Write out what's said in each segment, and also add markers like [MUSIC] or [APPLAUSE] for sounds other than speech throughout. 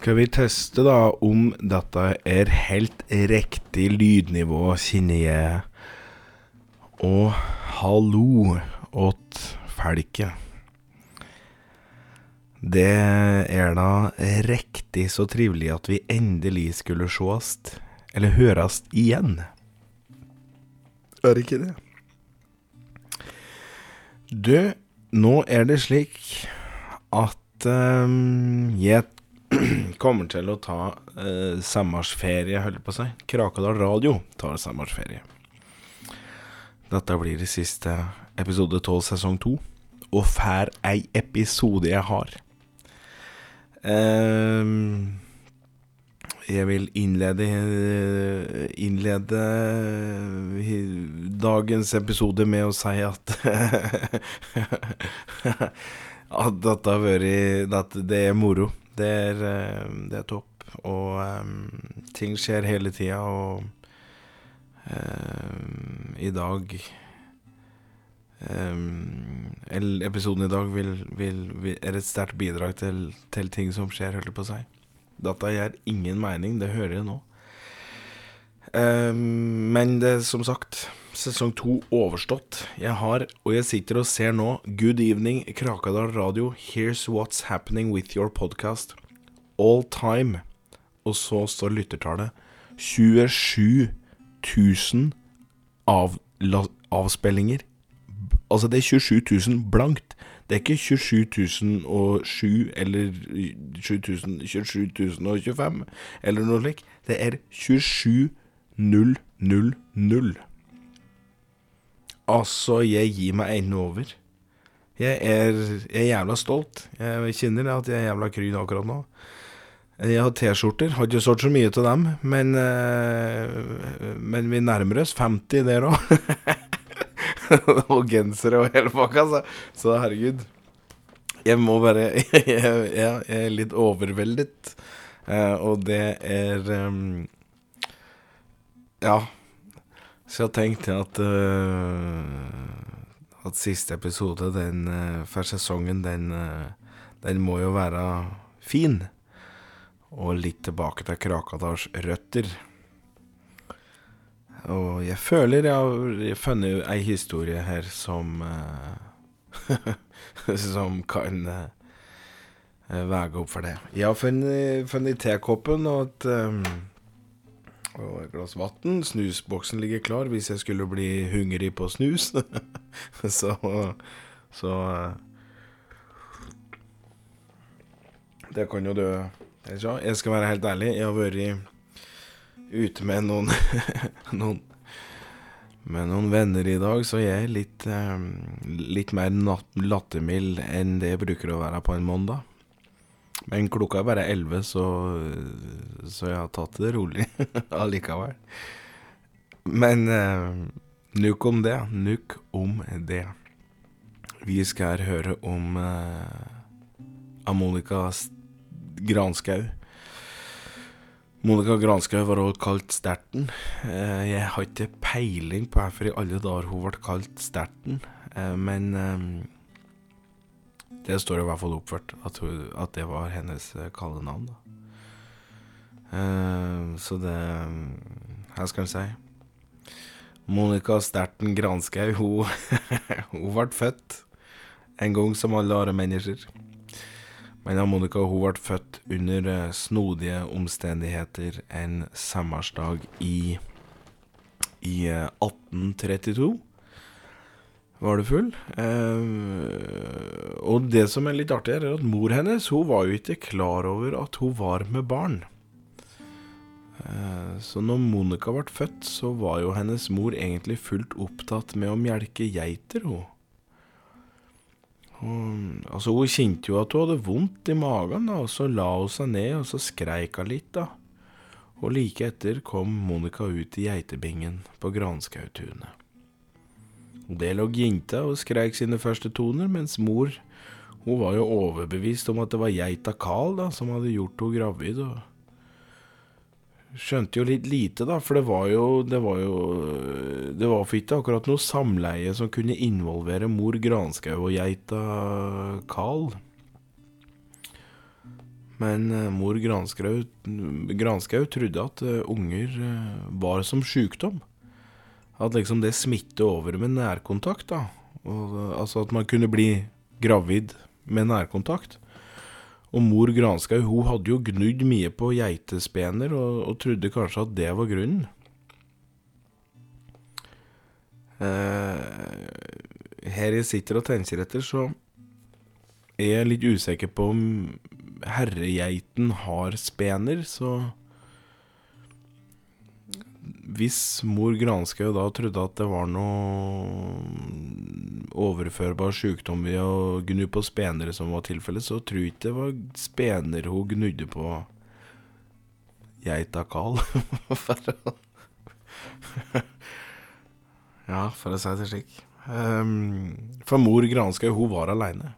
skal vi teste da om dette er helt riktig lydnivå, kjenner jeg. Og hallo åt folket. Det er da riktig så trivelig at vi endelig skulle sjåast, eller hørast igjen. Er det ikke det? Du, nå er det slik at um, jeg [CLEARS THROAT] kommer til å ta eh, sommerferie, holder på å si. Krakadal Radio tar sommerferie. Dette blir det siste episode 12 sesong 2, og fær ei episode jeg har. Eh, jeg vil innlede Innlede dagens episode med å si at [LAUGHS] At dette har vært At det er moro. Det er, det er topp. Og um, ting skjer hele tida, og um, i dag um, Episoden i dag vil, vil, vil, er et sterkt bidrag til, til ting som skjer, holdt jeg på å si. Dette gir ingen mening, det hører jeg nå. Men det som sagt sesong to overstått. Jeg har, og jeg sitter og ser nå, Good Evening Krakadal Radio, Here's What's Happening With Your Podcast. All Time. Og så står lyttertallet 27 000 av, avspillinger. Altså, det er 27 000 blankt. Det er ikke 27007 eller 27025 eller noe slikt. Det er 27000. Altså, jeg gir meg ennå over. Jeg er, jeg er jævla stolt. Jeg kjenner at jeg er jævla kryn akkurat nå. Jeg har T-skjorter. Har ikke solgt så mye til dem, men, men vi nærmer oss 50 der òg. [LAUGHS] og gensere og hele pakka, så, så herregud. Jeg må bare [LAUGHS] jeg, jeg, er litt overveldet, uh, og det er um, Ja. Så jeg tenkte at uh, At siste episode, den uh, for sesongen, den, den må jo være fin. Og litt tilbake til Krakadals røtter. Og jeg føler jeg har funnet ei historie her som [LAUGHS] Som kan veie opp for det. Jeg har funnet, funnet tekoppen og et, og et glass vann. Snusboksen ligger klar hvis jeg skulle bli hungrig på snus. [LAUGHS] så Så Det kan jo dø. Jeg skal være helt ærlig, jeg har vært ute med noen, [LAUGHS] noen med noen venner i dag, så jeg er litt, eh, litt mer lattermild enn det jeg bruker å være på en mandag. Men klokka er bare elleve, så, så jeg har tatt det rolig [LAUGHS] allikevel. Men eh, nuk om det. Nuk om det. Vi skal høre om eh, Amonika Granskau. Monica Granskau var også kalt Sterten. Eh, jeg har ikke peiling på hvorfor i alle dager hun ble kalt Sterten, eh, men eh, det står i hvert fall oppført at, hun, at det var hennes kallenavn. Så det Hva skal en si? Monica Sterten Granskaug, hun, [LAUGHS] hun ble født en gang som alle andre mennesker. Men Monica hun ble født under snodige omstendigheter en sommersdag i, i 1832. Var det full? Eh, og det som er litt artig, er at mor hennes hun var jo ikke klar over at hun var med barn. Eh, så når Monica ble født, så var jo hennes mor egentlig fullt opptatt med å melke geiter, hun. Hun, altså hun kjente jo at hun hadde vondt i magen, da, og så la hun seg ned og så skreik hun litt. da. Og like etter kom Monica ut i geitebingen på Granskautunet. Der lå jenta og skreik sine første toner, mens mor hun var jo overbevist om at det var geita Carl da, som hadde gjort henne gravid. og skjønte jo litt lite, da, for det var jo Det var jo Det var for ikke akkurat noe samleie som kunne involvere mor Granskaug og geita Carl. Men eh, mor Granskaug, Granskaug trodde at eh, unger eh, var som sjukdom. At liksom det smitter over med nærkontakt, da. Og, eh, altså at man kunne bli gravid med nærkontakt. Og mor Granskaug hun hadde jo gnudd mye på geitespener, og, og trodde kanskje at det var grunnen. Eh, her jeg sitter og tenker etter, så er jeg litt usikker på om herregeiten har spener, så Hvis mor Granskaug da trodde at det var noe overførbar sykdom ved å gnu på spenere som var tilfellet, så tror jeg ikke det var spener hun gnudde på geita Karl. [LAUGHS] [LAUGHS] Ja, for å si det slik. Um, for mor Granskaug, hun var aleine.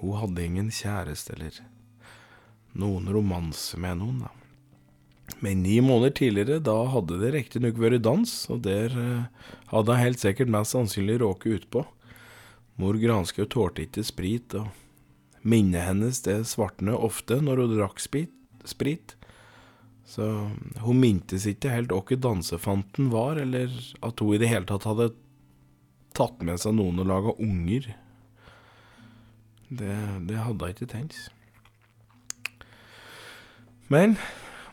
Hun hadde ingen kjæreste eller noen romanse med noen, da. Men ni måneder tidligere, da hadde det riktignok vært dans, og der eh, hadde han helt sikkert mest sannsynlig råket utpå. Mor Granskaug tålte ikke sprit, og minnet hennes det svartnet ofte når hun drakk sprit. Så hun mintes ikke helt hva dansefanten var, eller at hun i det hele tatt hadde tatt med seg noen og laga unger. Det, det hadde hun ikke tenkt. Men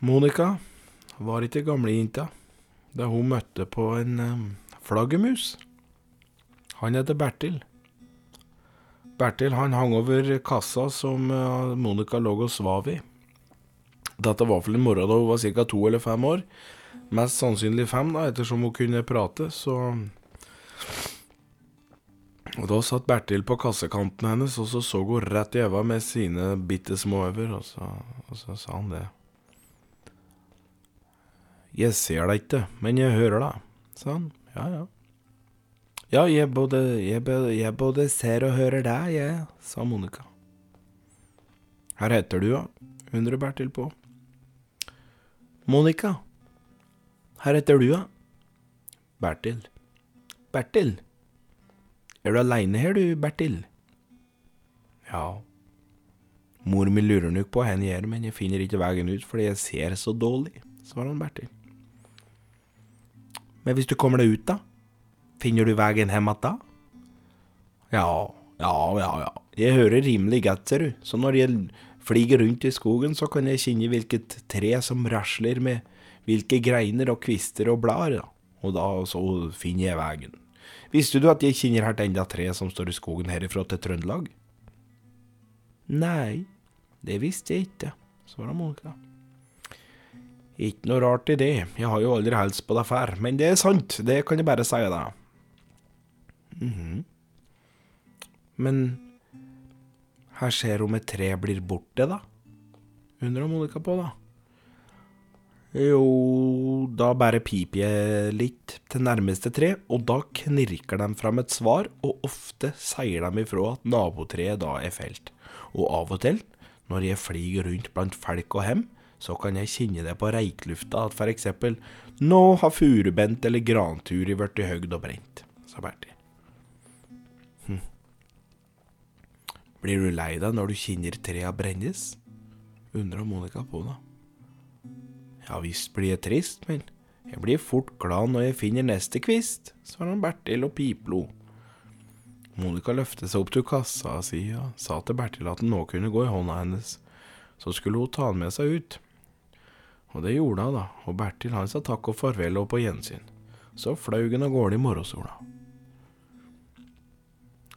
Monica var ikke gamlejenta da hun møtte på en um, flaggermus. Han heter Bertil. Bertil han hang over kassa som uh, Monica lå og svav i. Dette var vel en morgen da hun var ca. to eller fem år. Mest sannsynlig fem, da, ettersom hun kunne prate, så Og da satt Bertil på kassekanten hennes, og så så hun rett i øynene med sine bitte små øyne, og, og så sa han det. Jeg ser deg ikke, men jeg hører deg, sa han. Ja, ja. Ja, jeg både, jeg, jeg både ser og hører deg, jeg, sa Monica. Her heter du, ja, undrer Bertil på. Monica. Her heter du, ja. Bertil. Bertil. Er du aleine her, du, Bertil? Ja. Mor mi lurer nok på hva jeg gjør, men jeg finner ikke veien ut fordi jeg ser så dårlig, svarer han Bertil. Men hvis du kommer deg ut, da? Finner du veien hjem igjen da? Ja, ja, ja, ja. Jeg hører rimelig godt, ser du, så når jeg flyger rundt i skogen, så kan jeg kjenne hvilket tre som rasler med hvilke greiner og kvister og blader, da. Og da så finner jeg veien. Visste du at jeg kjenner hvert enda tre som står i skogen herifra til Trøndelag? Nei, det visste jeg ikke, svarer Monica. Ikke noe rart i det, jeg har jo aldri hilst på deg før, men det er sant, det kan jeg bare si deg. Mm -hmm. Men her skjer om et tre blir borte, da? undrer Monica på, da. Jo, da bare piper jeg litt til nærmeste tre, og da knirker de fram et svar, og ofte sier de ifra at nabotreet da er felt. Og av og til, når jeg flyr rundt blant folk og hem, så kan jeg kjenne det på reiklufta at eksempel nå har furubent eller granturi blitt høgd og brent, sa Bertil. Hm. Blir du lei deg når du kjenner trea brennes? undra Monica på da. Ja visst blir jeg trist, men jeg blir fort glad når jeg finner neste kvist, svarer Bertil og piplo. Monica løftet seg opp til kassa si og sa til Bertil at den nå kunne gå i hånda hennes, så skulle hun ta den med seg ut. Og det gjorde hun, da, og Bertil han sa takk og farvel og på gjensyn. Så flaug han av gårde i morgensola.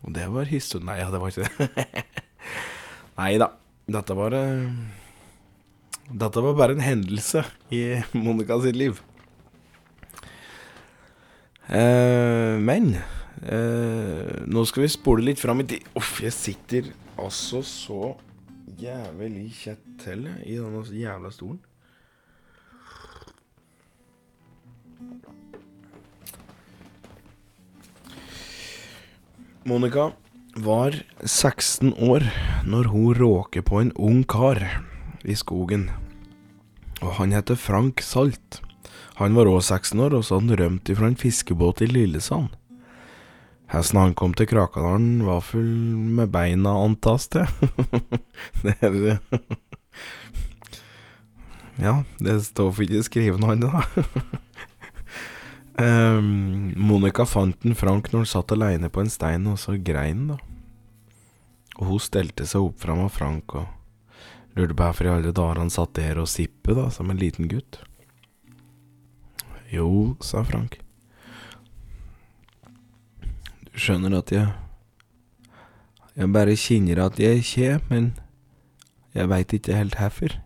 Og det var historien Nei, ja, det var ikke det. [LAUGHS] Nei da. Dette var uh, Dette var bare en hendelse i Monica sitt liv. Uh, men uh, nå skal vi spole litt fram i tid. Uff, jeg sitter altså så jævlig kjett til i denne jævla stolen. Monica var 16 år når hun råker på en ung kar i skogen. Og han heter Frank Salt. Han var òg 16 år, og så hadde han rømt ifra en fiskebåt i Lillesand. Hesten han kom til Krakadalen, var full med beina, antas det. [LAUGHS] det er det. Ja, det står for ikke skrevet noe annet, da. [LAUGHS] um, Monica fant en Frank når han satt aleine på en stein, og så grein, da. Og hun stelte seg opp fram av Frank og lurte på hvorfor i alle dager han satt der og sippet, da, som en liten gutt. Jo, sa Frank. Du skjønner at jeg Jeg bare kjenner at jeg kjem, men jeg veit ikke helt hvorfor.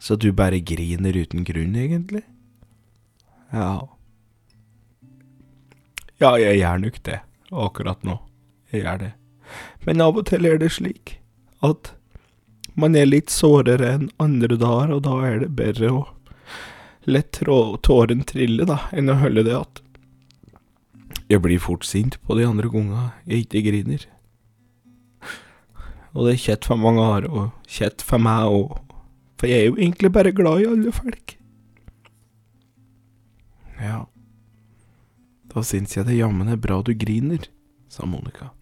Så du bare griner uten grunn, egentlig? Ja. Ja, jeg gjør nok det, akkurat nå. Jeg gjør det. Men av og til er det slik at man er litt sårere enn andre dager, og da er det bedre å la tåren trille, da, enn å holde det att. Jeg blir fort sint på de andre gangene jeg ikke griner. Og det er kjett for mange andre, og kjett for meg òg, for jeg er jo egentlig bare glad i alle folk. Ja, da syns jeg det jammen er bra du griner, sa Monica.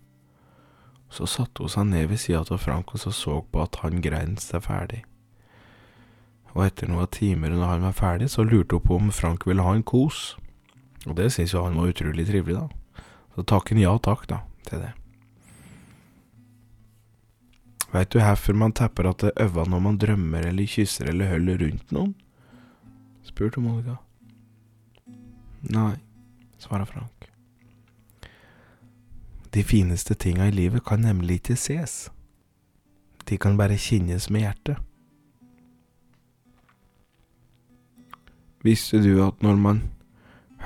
Så satte hun seg ned ved sida av Frank og så, så på at han grein seg ferdig og etter noen timer når han var ferdig, så lurte hun på om Frank ville ha en kos. Og det syntes jo han var utrolig trivelig, da. Så takk en ja takk, da, til det. Veit du hvorfor man tapper at det øver når man drømmer eller kysser eller holder rundt noen? spurte Monica. Nei, svarer Frank. De fineste tinga i livet kan nemlig ikke ses. De kan bare kjennes med hjertet. Visste du at når man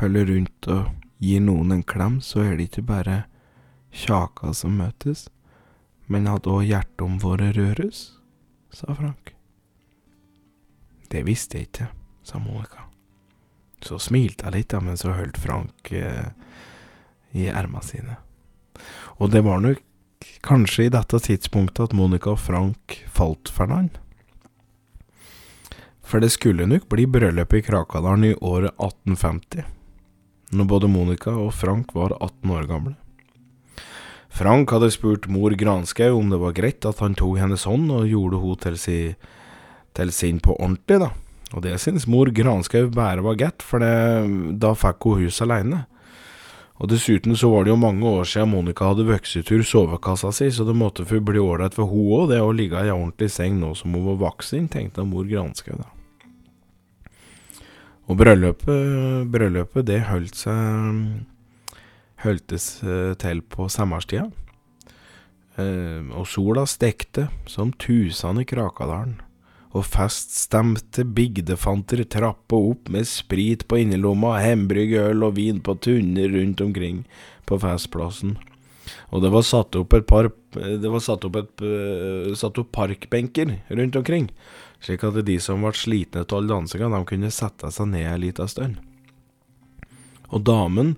holder rundt og gir noen en klem, så er det ikke bare kjaka som møtes, men at òg hjertene våre røres? sa Frank. Det visste jeg ikke, sa Monica. Så smilte jeg litt, da, men så holdt Frank eh, i ermene sine. Og det var nok kanskje i dette tidspunktet at Monica og Frank falt for hverandre. For det skulle nok bli bryllup i Krakadalen i året 1850, når både Monica og Frank var 18 år gamle. Frank hadde spurt mor Granskaug om det var greit at han tok hennes hånd og gjorde henne til, si, til sin på ordentlig, da. Og det synes mor Granskaug bare var godt, for det, da fikk hun hus aleine. Og dessuten så var det jo mange år siden Monica hadde vokst ut sovekassa si, så det måtte få bli ålreit for hun òg, det å ligge i ordentlig seng nå som hun var voksen, tenkte mor Granskaug da. Og bryllupet, bryllupet det holdt seg Holdtes eh, til på sommerstida. Eh, og sola stekte som tusen i Krakadalen. Og feststemte bygdefanter trappa opp med sprit på innerlomma, hembrygg øl og vin på tunner rundt omkring på festplassen. Og det var satt opp et par Det var satt opp, et, eh, satt opp parkbenker rundt omkring slik at de som ble slitne av all dansinga, de kunne sette seg ned en liten stund. Og damen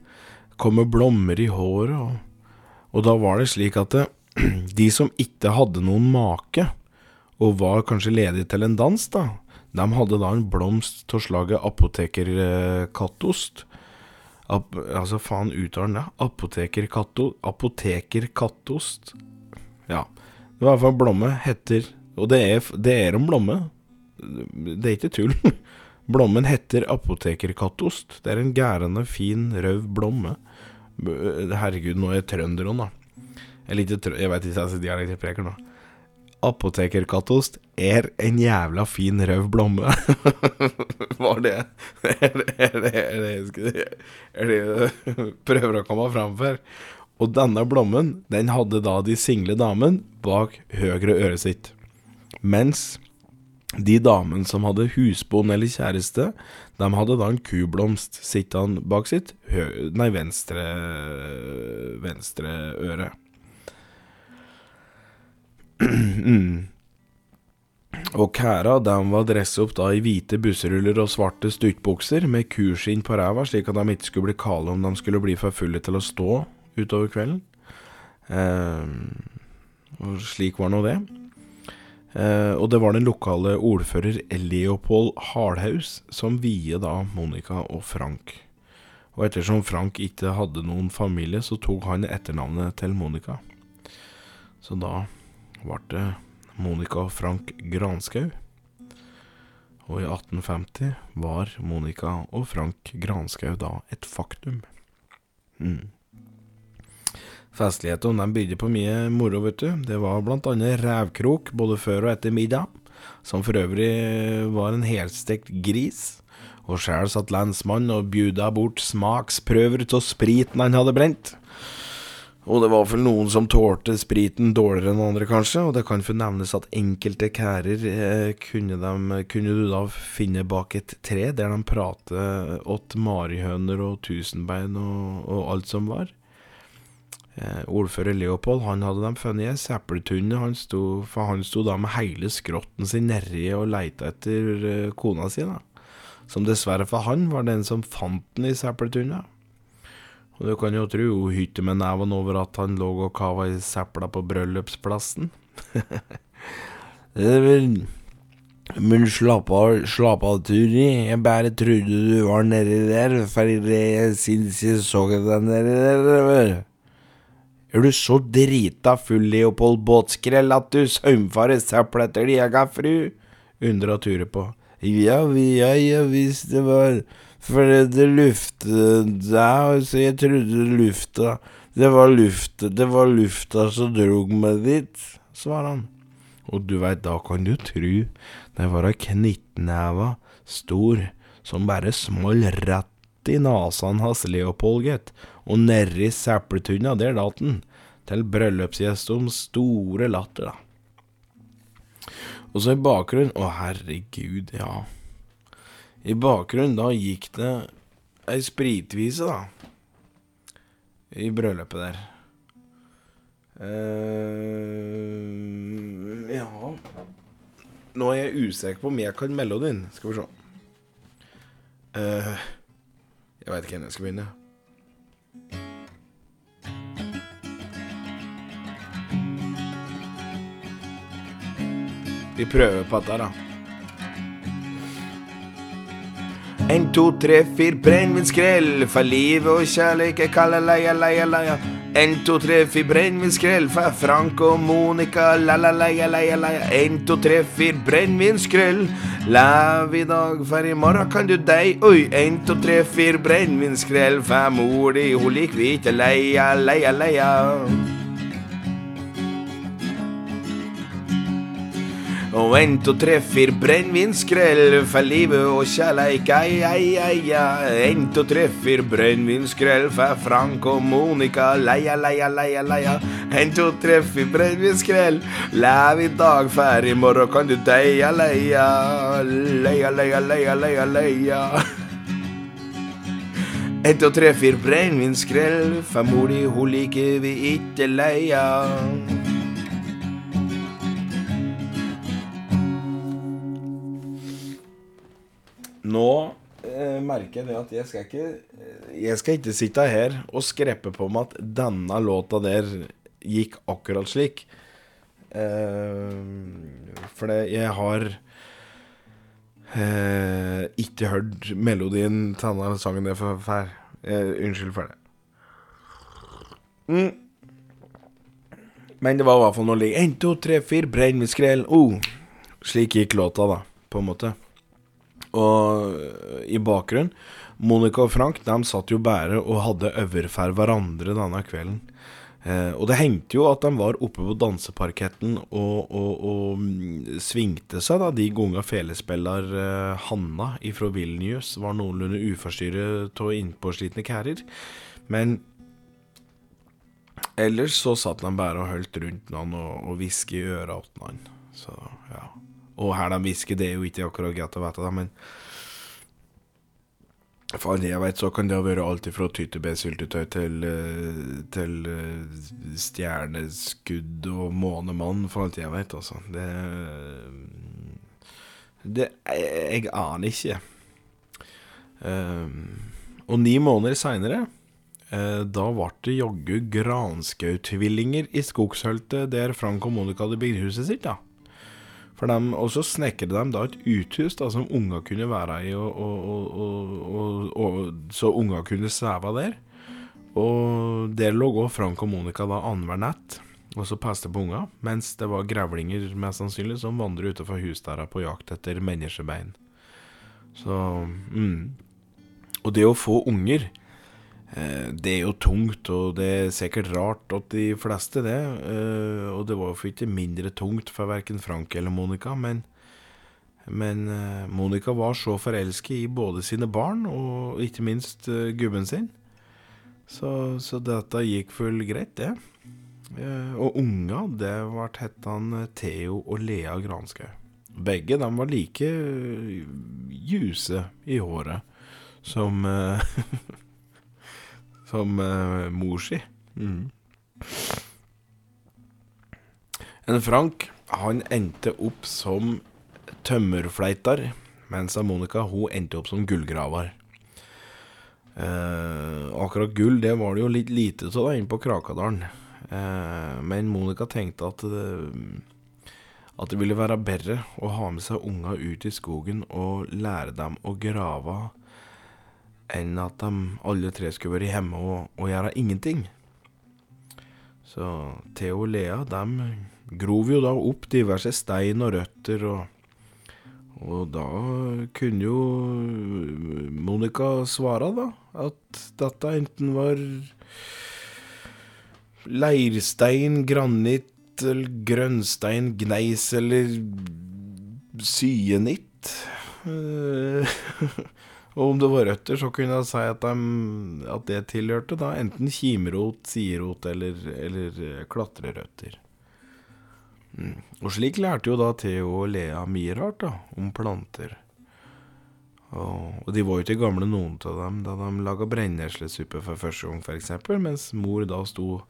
kom med blommer i håret, og, og da var det slik at det, [CLEARS THROAT] de som ikke hadde noen make, og var kanskje ledig til en dans, da, de hadde da en blomst av slaget apotekerkattost. Ap altså, faen, uttalen det? Apotekerkattost? Apotekerkattost. Ja. Det var i hvert fall blomme. Heter Og det er, det er en blomme. Det er ikke tull. [LAUGHS] Blommen heter apotekerkattost. Det er en gærende fin, rød blomme. Herregud, nå er jeg trønder da. veit ikke jeg sitter ikke, altså, dialektpreker nå. Apotekerkattost er en jævla fin, røv blomme. [LAUGHS] Var det Er det er det, er det, det jeg prøver å komme fram for? Og denne blommen, den hadde da de single damene bak høyre øret sitt. Mens de damene som hadde husbond eller kjæreste, de hadde da en kublomst sittende bak sitt nei, venstre, venstre øre. Og kæra dem var dresset opp da i hvite busseruller og svarte stuttbukser med kurskinn på ræva, slik at de ikke skulle bli kalde om de skulle bli for fulle til å stå utover kvelden. Eh, og slik var nå det. Eh, og det var den lokale ordfører Leopold Hardhaus som viet da Monica og Frank. Og ettersom Frank ikke hadde noen familie, så tok han etternavnet til Monica. Så da ble det Monica Frank Granskaug. Og i 1850 var Monica og Frank Granskaug da et faktum. Mm. Festlighetene bydde på mye moro, vet du. Det var blant annet revkrok både før og etter middag, som for øvrig var en helstekt gris. Og sjæl satt lensmannen og bjuda bort smaksprøver av spriten han hadde brent. Og det var vel noen som tålte spriten dårligere enn andre, kanskje, og det kan få nevnes at enkelte kærer eh, kunne, de, kunne, du da finne bak et tre, der de prater åt marihøner og tusenbein og, og alt som var. Eh, ordfører Leopold han hadde dem funnet i ei sepletunne, for han sto da med hele skrotten sin nedi og leita etter eh, kona si, da. Som dessverre for han var den som fant den i sepletunna. Og du kan jo tro hun hytte med neven over at han lå og kava i sepla på bryllupsplassen. [LAUGHS] Men slapp av, slapp av, Turi. Jeg bare trodde du var nedi der, for jeg syns jeg så deg nedi der. Er du så drita full, Leopold Båtskrell, at du saumfarer søppel etter jeg egen fru? undra Ture på. Ja, ja, ja visst det var for det luftet der, så jeg trodde lufta Det var lufta, det var lufta som drog meg dit, svarer han. Og du veit, da kan du tru det var ei knyttneve stor som bare small rett i nasen hans Leopold, gitt. Og nedi sepletunna, der datt den. Til bryllupsgjestenes store latter, da. Og så i bakgrunnen Å, herregud, ja. I bakgrunnen da gikk det ei spritvise, da. I bryllupet der. Uh, ja Nå er jeg usikker på om jeg kan melodien. Skal vi se. Uh, jeg veit ikke hvor jeg skal begynne. Vi prøver på dette, da. En, to, tre, fire, brennevinskrell. For livet og kjærlighet kaller leia, leia, leia. En, to, tre, fire, brennevinskrell. For Frank og Monica, la-la, leia, leia, leia. En, to, tre, fire, brennevinskrell. Lev i dag, for i morgen kan du dei. Oi, en, to, tre, fire, brennevinskrell. For mor di, hun liker vi ikke leia, leia, leia. Og en, to, tre, fire brennevinskrell for livet og kjærleik, ei, ei, ei, ei. En, to, tre, fire brennevinskrell for Frank og Monica, leia, leia, leia, leia. En, to, tre, fire brennevinskrell, lev i dag, for i morgen kan du deia, leia. Leia, leia, leia, leia, leia. En, to, tre, fire brennevinskrell, for mor di, hun liker vi ikke leia. Nå eh, merker jeg det at jeg skal ikke eh, Jeg skal ikke sitte her og skreppe på meg at denne låta der gikk akkurat slik. Eh, for det, jeg har eh, ikke hørt melodien til denne sangen der før. Eh, unnskyld for det. Mm. Men det var i hvert fall noe lik. 1, 2, 3, 4, brennevinskrell. Oh. Slik gikk låta, da, på en måte. Og i bakgrunnen Monica og Frank de satt jo bare og hadde øver hverandre denne kvelden. Eh, og det hendte jo at de var oppe på danseparketten og, og, og svingte seg da de gangene felespiller eh, Hanna fra Vilnius var noenlunde uforstyrret av innpåslitne kærer. Men ellers så satt de bare og holdt rundt han og hviska i øret til han. Så ja. Og her de hvisker, det er jo ikke akkurat greit å vite, men for alle jeg vet, så kan det ha vært alt fra tyttebærsyltetøy til, eh, til eh, stjerneskudd og månemann, for alt jeg vet, altså. Det Det Jeg aner ikke. Um, og ni måneder seinere, eh, da ble det jaggu granskautvillinger i skogshøltet der Frank og Monica hadde bygd huset sitt, da. For de, Og så snekret de da et uthus da, som unger kunne være i, og, og, og, så unger kunne sveve der. Og der lå òg Frank og Monica da annenhver nett og så passet på unger, mens det var grevlinger mest sannsynlig som vandret utenfor husdøra på jakt etter menneskebein. Så mm. Og det å få unger det er jo tungt, og det er sikkert rart at de fleste det. Eh, og det var jo ikke mindre tungt for verken Frank eller Monica, men, men eh, Monica var så forelsket i både sine barn og ikke minst gubben sin. Så, så dette gikk vel greit, det. Og unga, det ble hettan Theo og Lea Granskaug. Begge de var like ljuse i håret som [LAUGHS] som uh, mor si. Mm. En Frank han endte opp som tømmerfleitar, mens Monica hun endte opp som gullgraver. Eh, akkurat gull det var det jo litt lite av inne på Krakadalen. Eh, men Monica tenkte at det, at det ville være bedre å ha med seg unga ut i skogen og lære dem å grave enn at de alle tre skulle vært hjemme og, og gjøre ingenting. Så Theo og Lea de grov jo da opp diverse stein og røtter, og, og da kunne jo Monica svare, da, at dette enten var leirstein, granitt, grønnstein, gneis eller syenitt. [LAUGHS] Og om det var røtter, så kunne jeg si at, de, at det tilhørte da enten kimrot, siderot eller, eller eh, klatrerøtter. Mm. Og slik lærte jo da Theo og Lea mye rart da, om planter. Og, og, de var jo ikke gamle noen av dem da de laga brenneslesuppe for første gang, f.eks., mens mor da sto,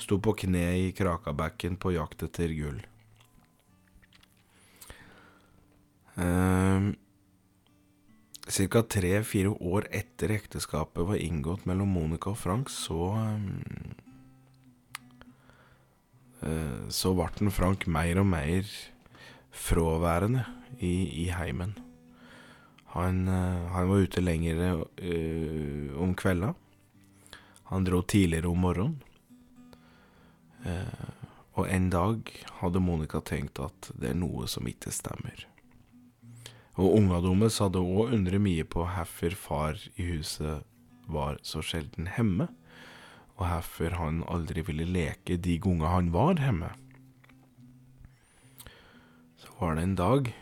sto på kne i Krakabekken på jakt etter gull. Ca. tre-fire år etter ekteskapet var inngått mellom Monica og Frank, så uh, Så ble Frank mer og mer fraværende i, i heimen. Han, uh, han, var ute lenger uh, om kvelda. Han dro tidligere om morgenen. og en dag hadde Monica tenkt at det er noe som ikke stemmer. Og unga deres hadde òg undret mye på hvorfor far i huset var så sjelden hjemme, og hvorfor han aldri ville leke de ganger han var hjemme. Så var det en dag,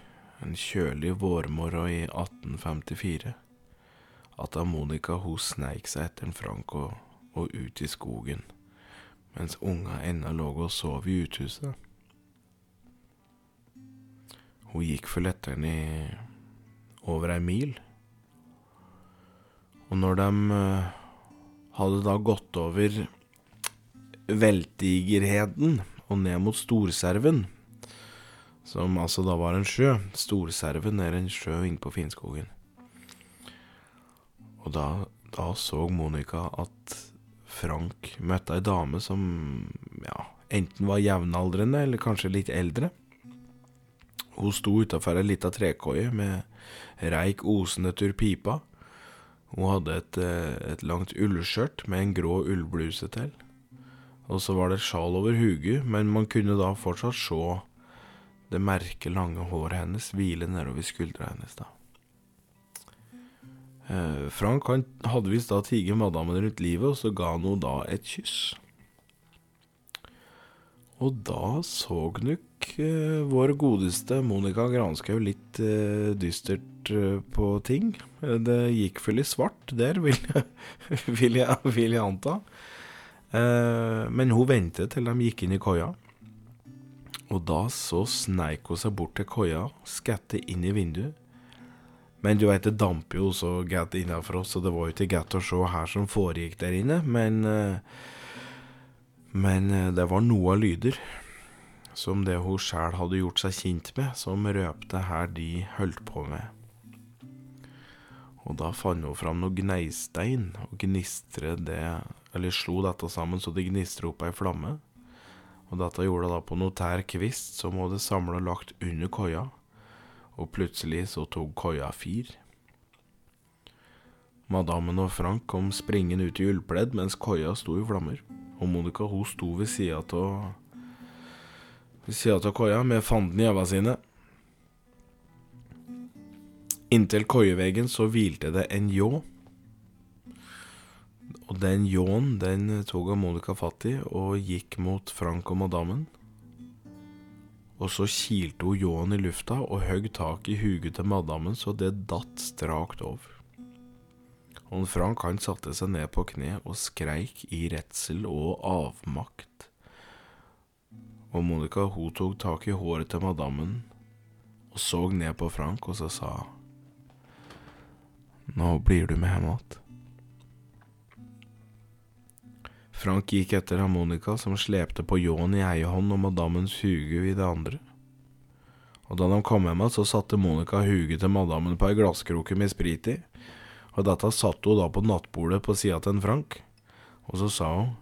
en kjølig vårmorgen i 1854, at Monica hun sneik seg etter og, og ut i skogen, mens unga ennå lå og sov i uthuset. Hun gikk for letteren i over ei mil. Og når de uh, hadde da gått over Veltigerheden og ned mot Storserven, som altså da var en sjø Storserven er en sjø inne på Finnskogen. Og da, da så Monica at Frank møtte ei dame som ja, enten var jevnaldrende eller kanskje litt eldre. Hun sto utafor ei lita trekoie med reik osende tur pipa. Hun hadde et, eh, et langt ullskjørt med en grå ullbluse til. Og så var det sjal over huget, men man kunne da fortsatt se det merke, lange håret hennes hvile nedover skuldra hennes. da. Eh, Frank han hadde visst da tiget madammen rundt livet, og så ga han henne da et kyss. Og da så nok eh, vår godeste Monica Granskaug litt eh, dystert eh, på ting. Det gikk vel i svart der, [LAUGHS] vil jeg, vil jeg, vil jeg anta. Men hun ventet til de gikk inn i koia. Og da så sneik hun seg bort til koia, skatte inn i vinduet. Men du veit, det damper jo så gætt innenfor oss, så det var jo ikke godt å se her som foregikk der inne. Men men det var noe av lyder, som det hun sjæl hadde gjort seg kjent med, som røpte her de holdt på med. Og da fant hun fram noe gneistein og gnistre det, eller slo dette sammen så det gnistra opp ei flamme. Og dette gjorde hun da på noe tær kvist som hun hadde samla og lagt under koia, og plutselig så tok koia fyr. Madammen og Frank kom springende ut i ullpledd mens koia sto i flammer, og Monica hun sto ved sida av sida av koia med fanden i øva sine. Inntil koieveggen så hvilte det en ljå. Og den ljåen, den tok Monica fatt i og gikk mot Frank og madammen. Og så kilte hun ljåen i lufta og høgg tak i huget til madammen så det datt strakt over. Og Frank han satte seg ned på kne og skreik i redsel og avmakt. Og Monica hun tok tak i håret til madammen og så ned på Frank, og så sa nå blir du med hjem igjen. Frank gikk etter Monica, som slepte på ljåen i ei hånd og madammens huge i det andre. Og da de kom hjem, så satte Monica huget til madammen på ei glasskroke med sprit i, og dette satte hun da på nattbordet på sida til en Frank, og så sa hun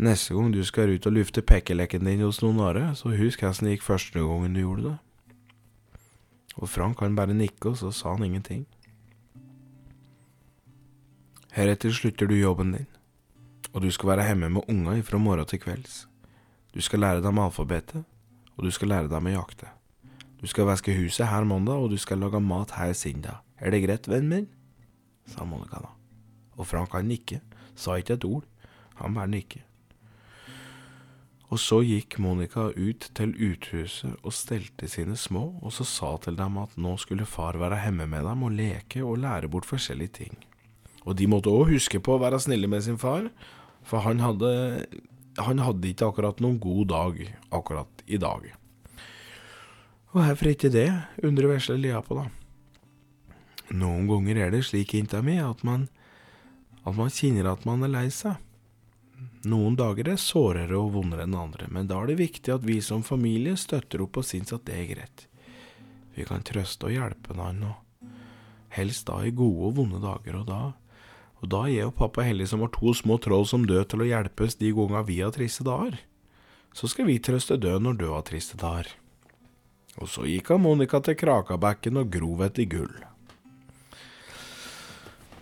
Neste gang du skal ut og lufte pekkelekken din hos noen andre, så husk hvordan det gikk første gangen du gjorde det. Og Frank han bare nikket, og så sa han ingenting. Heretter slutter du jobben din, og du skal være hjemme med unga fra morgen til kvelds. Du skal lære dem alfabetet, og du skal lære dem å jakte. Du skal vaske huset her mandag, og du skal lage mat her søndag. Er det greit, vennen min? sa Monica da. Og Frank han nikket, sa ikke et ord, han bare nikke. Og så gikk Monica ut til uthuset og stelte sine små, og så sa til dem at nå skulle far være hjemme med dem og leke og lære bort forskjellige ting. Og de måtte òg huske på å være snille med sin far, for han hadde, han hadde ikke akkurat noen god dag akkurat i dag. Og hvorfor ikke det, undrer vesle Lia på, da. Noen ganger er det slik, jenta mi, at man, at man kjenner at man er lei seg. Noen dager er sårere og vondere enn andre, men da er det viktig at vi som familie støtter opp og syns at det er greit. Vi kan trøste og hjelpe hverandre, helst da i gode og vonde dager, og da og da er jo pappa heldig som har to små troll som dør til å hjelpes de gangene vi har triste dager. Så skal vi trøste død når død har triste dager. Og så gikk han Monica til Krakabekken og grov etter gull.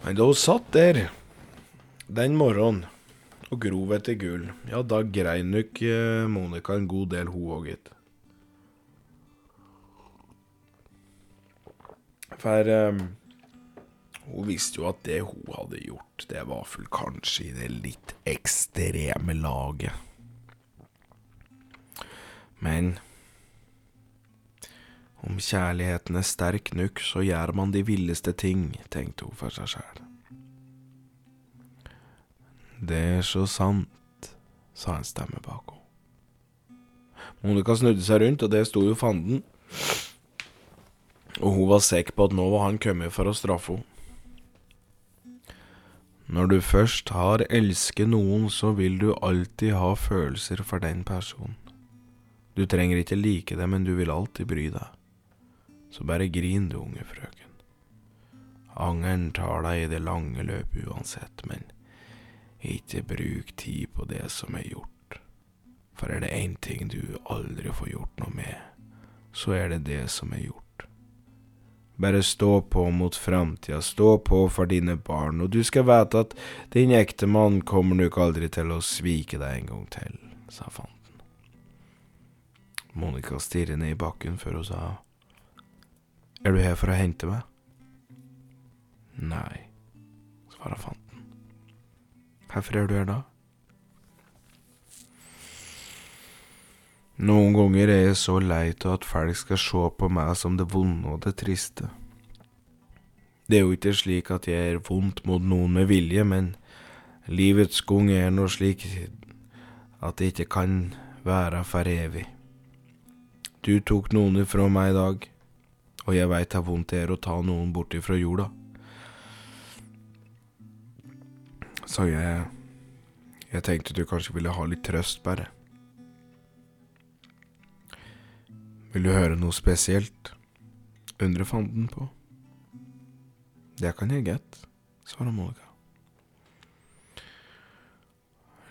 Men da hun satt der den morgenen og grov etter gull, ja, da grein nok eh, Monica en god del, hun òg, gitt. For um, hun visste jo at det hun hadde gjort, det var vel kanskje i det litt ekstreme laget. Men om kjærligheten er sterk nok, så gjør man de villeste ting, tenkte hun for seg sjæl. Det er så sant, sa en stemme bak henne. Monica snudde seg rundt, og det sto jo fanden. Og hun var sikker på at nå var han kommet for å straffe henne. Når du først har elsket noen, så vil du alltid ha følelser for den personen. Du trenger ikke like det, men du vil alltid bry deg. Så bare grin du, unge frøken. Angeren tar deg i det lange løpet uansett, men ikke bruk tid på det som er gjort. For er det én ting du aldri får gjort noe med, så er det det som er gjort. Bare stå på mot framtida, stå på for dine barn, og du skal vite at din ektemann kommer nok aldri til å svike deg en gang til, sa fanten. Monica stirret ned i bakken før hun sa, Er du her for å hente meg? Nei, svarer fanten. Er du her da? Noen ganger er jeg så lei av at folk skal se på meg som det vonde og det triste. Det er jo ikke slik at jeg er vondt mot noen med vilje, men livets gang er nå slik at det ikke kan være for evig. Du tok noen ifra meg i dag, og jeg veit hvor vondt det er å ta noen bort ifra jorda. Så jeg Jeg tenkte du kanskje ville ha litt trøst, bare. Vil du høre noe spesielt? undrer fanden på. Det kan jeg gjette, svarer Monica.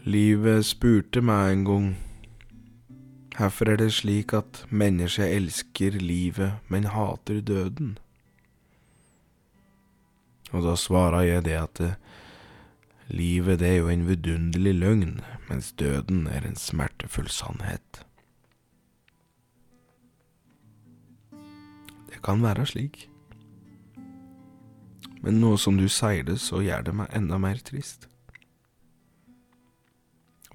Livet spurte meg en gang Hvorfor er det slik at mennesket elsker livet, men hater døden? Og da svarer jeg det at livet det er jo en vidunderlig løgn, mens døden er en smertefull sannhet. Det kan være slik. Men nå som du sier det, så gjør det meg enda mer trist.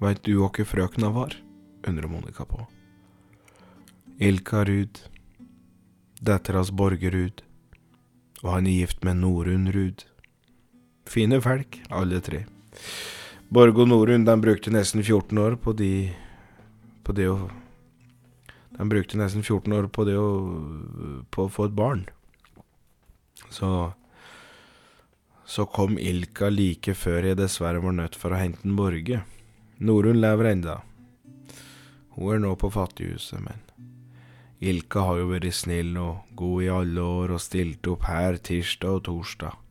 Veit du åkke frøkna var? undrer Monica på. Ilka Ruud, dattera hans Borgerud, og han er gift med Norunn Ruud. Fine folk, alle tre. Borge og Norun, de brukte nesten 14 år på, de, på det å De brukte nesten 14 år på det å, på å få et barn. Så Så kom Ilka like før jeg dessverre var nødt for å hente en Borge. Norun lever enda. Hun er nå på fattighuset, men Ilka har jo vært snill og god i alle år og stilt opp her tirsdag og torsdag.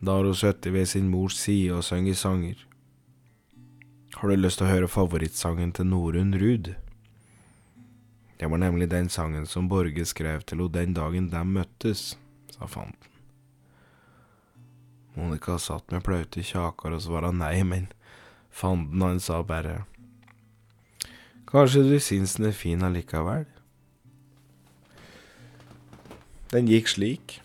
Da har hun sittet ved sin mors side og sunget sanger. Har du lyst til å høre favorittsangen til Norunn Ruud? Det var nemlig den sangen som Borge skrev til henne den dagen de møttes, sa fanten. Monica satt med blaute kjaker og svara nei, men fanden han sa bare Kanskje du syns den er fin allikevel? Den gikk slik.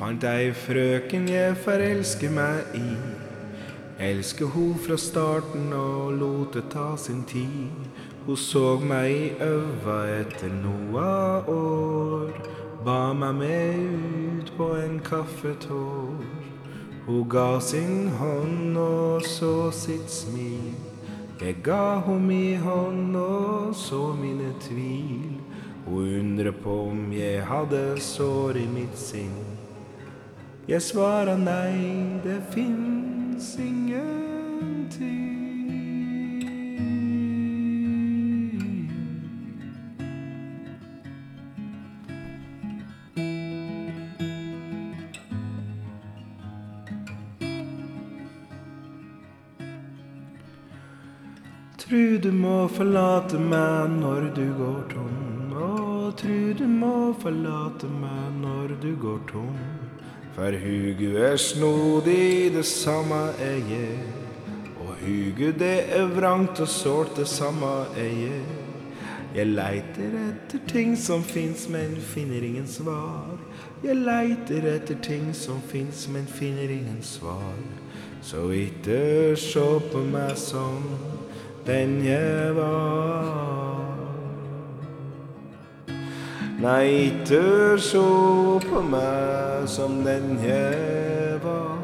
Fant ei frøken jeg forelsker meg i. Elsker ho fra starten og lot det ta sin tid. Hun så meg i øva etter noa år. Ba meg med ut på en kaffetår. Hun ga sin hånd og så sitt smil. Jeg ga ho mi hånd og så mine tvil. Hun undrer på om jeg hadde sår i mitt sinn. Jeg svarer nei, det fins ingenting. Tru du må forlate meg når du går tom. Å, tru du må forlate meg når du går tom. For hugu er snodig, det samme er jeg. Og hugu det er vrangt og sårt, det samme er jeg. Jeg leiter etter ting som fins, men finner ingen svar. Jeg leiter etter ting som fins, men finner ingen svar. Så ikke se på meg som den jeg var. Nei, ikke sjå på meg som den jeg var.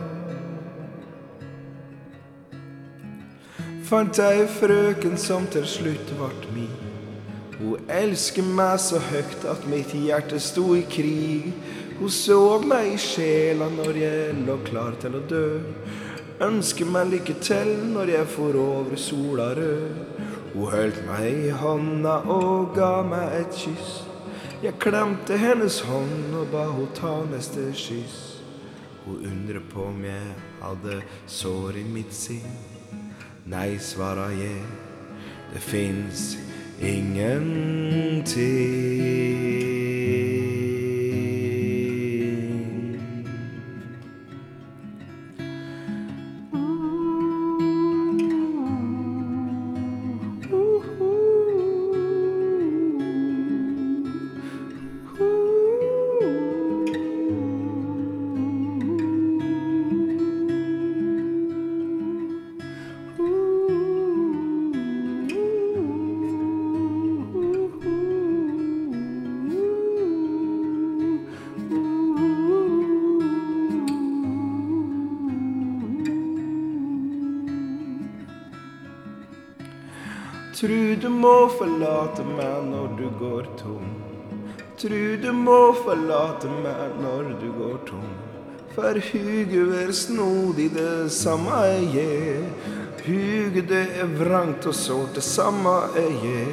Fant ei frøken som til slutt vart mi. Hun elsker meg så høgt at mitt hjerte sto i krig. Hun så meg i sjela når jeg lå klar til å dø. Ønsker meg lykke til når jeg får over sola rød. Hun holdt meg i hånda og ga meg et kyss. Jeg klemte hennes hånd og ba hun ta neste kyss. Hun undrer på om jeg hadde sår i mitt sinn. Nei, svarer jeg, det fins ingenting. Tru du må forlate meg når du går tom. Tru du må forlate meg når du går tom. For huget er snodig, det samme er jeg. Huget det er vrangt og sårt, det samme er jeg.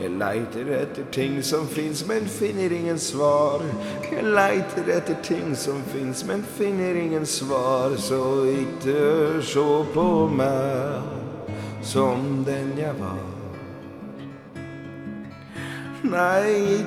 Jeg leiter etter ting som fins, men finner ingen svar. Jeg leiter etter ting som fins, men finner ingen svar. Så ikke se på meg som den jeg var. Nei,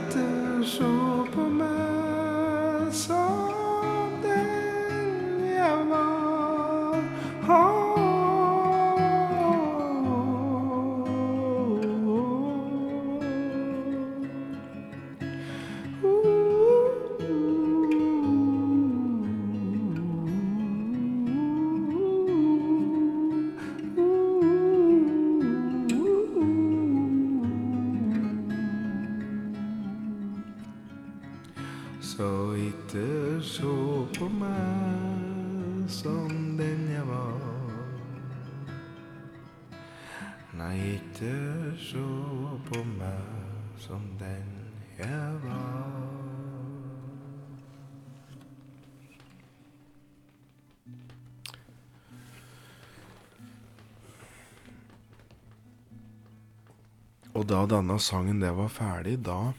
da denne sangen det var ferdig, da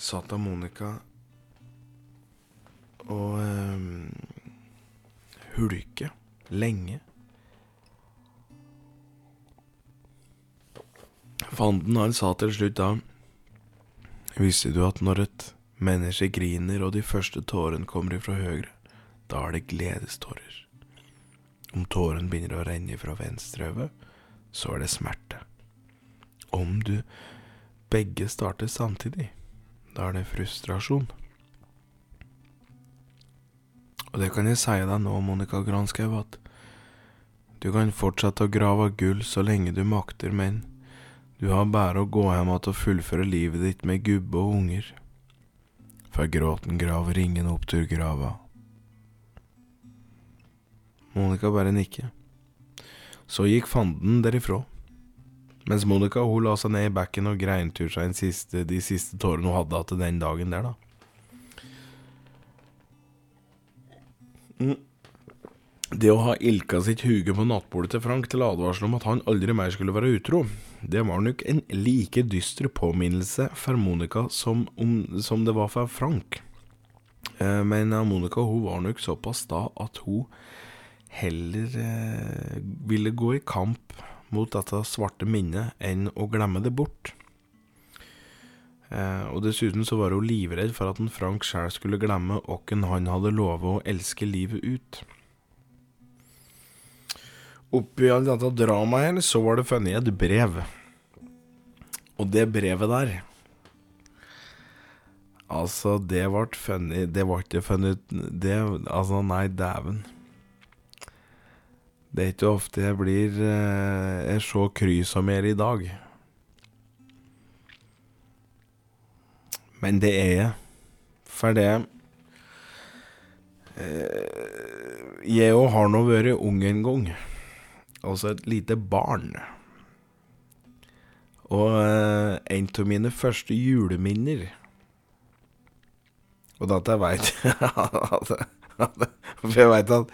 satt da Monica og eh, hulke lenge. Fanden han sa til slutt da Visste du at når et menneske griner og de første tårene kommer ifra høyre, da er det gledestårer. Om tåren begynner å renne fra venstre øye, så er det smerte. Om du begge starter samtidig, da er det frustrasjon. Og det kan jeg si deg nå, Monica Granskau, at du kan fortsette å grave gull så lenge du makter, men du har bare å gå hjem igjen og fullføre livet ditt med gubbe og unger. For gråten graver ingen opptur grava. Monica bare nikker. Så gikk fanden derifra. Mens Monica hun la seg ned i bekken og greintur seg siste, de siste tårene hun hadde hatt den dagen der, da. Mm. Det å ha ilka sitt huge på nattbordet til Frank til advarsel om at han aldri mer skulle være utro, det var nok en like dyster påminnelse for Monica som, om, som det var for Frank. Eh, men Monica hun var nok såpass sta at hun heller eh, ville gå i kamp mot dette svarte minnet enn å glemme det bort. Eh, og dessuten så var hun livredd for at en Frank sjøl skulle glemme hvem han hadde lovet å elske livet ut. Oppi alt dette dramaet her, så var det funnet et brev. Og det brevet der Altså, det ble funnet Det var ikke funnet Det Altså, nei, dæven. Det er ikke ofte jeg blir eh, så kry som jeg er i dag. Men det er jeg. For det eh, Jeg òg har nå vært ung en gang. Altså et lite barn. Og eh, en av mine første juleminner Og dette veit [LAUGHS] For jeg veit at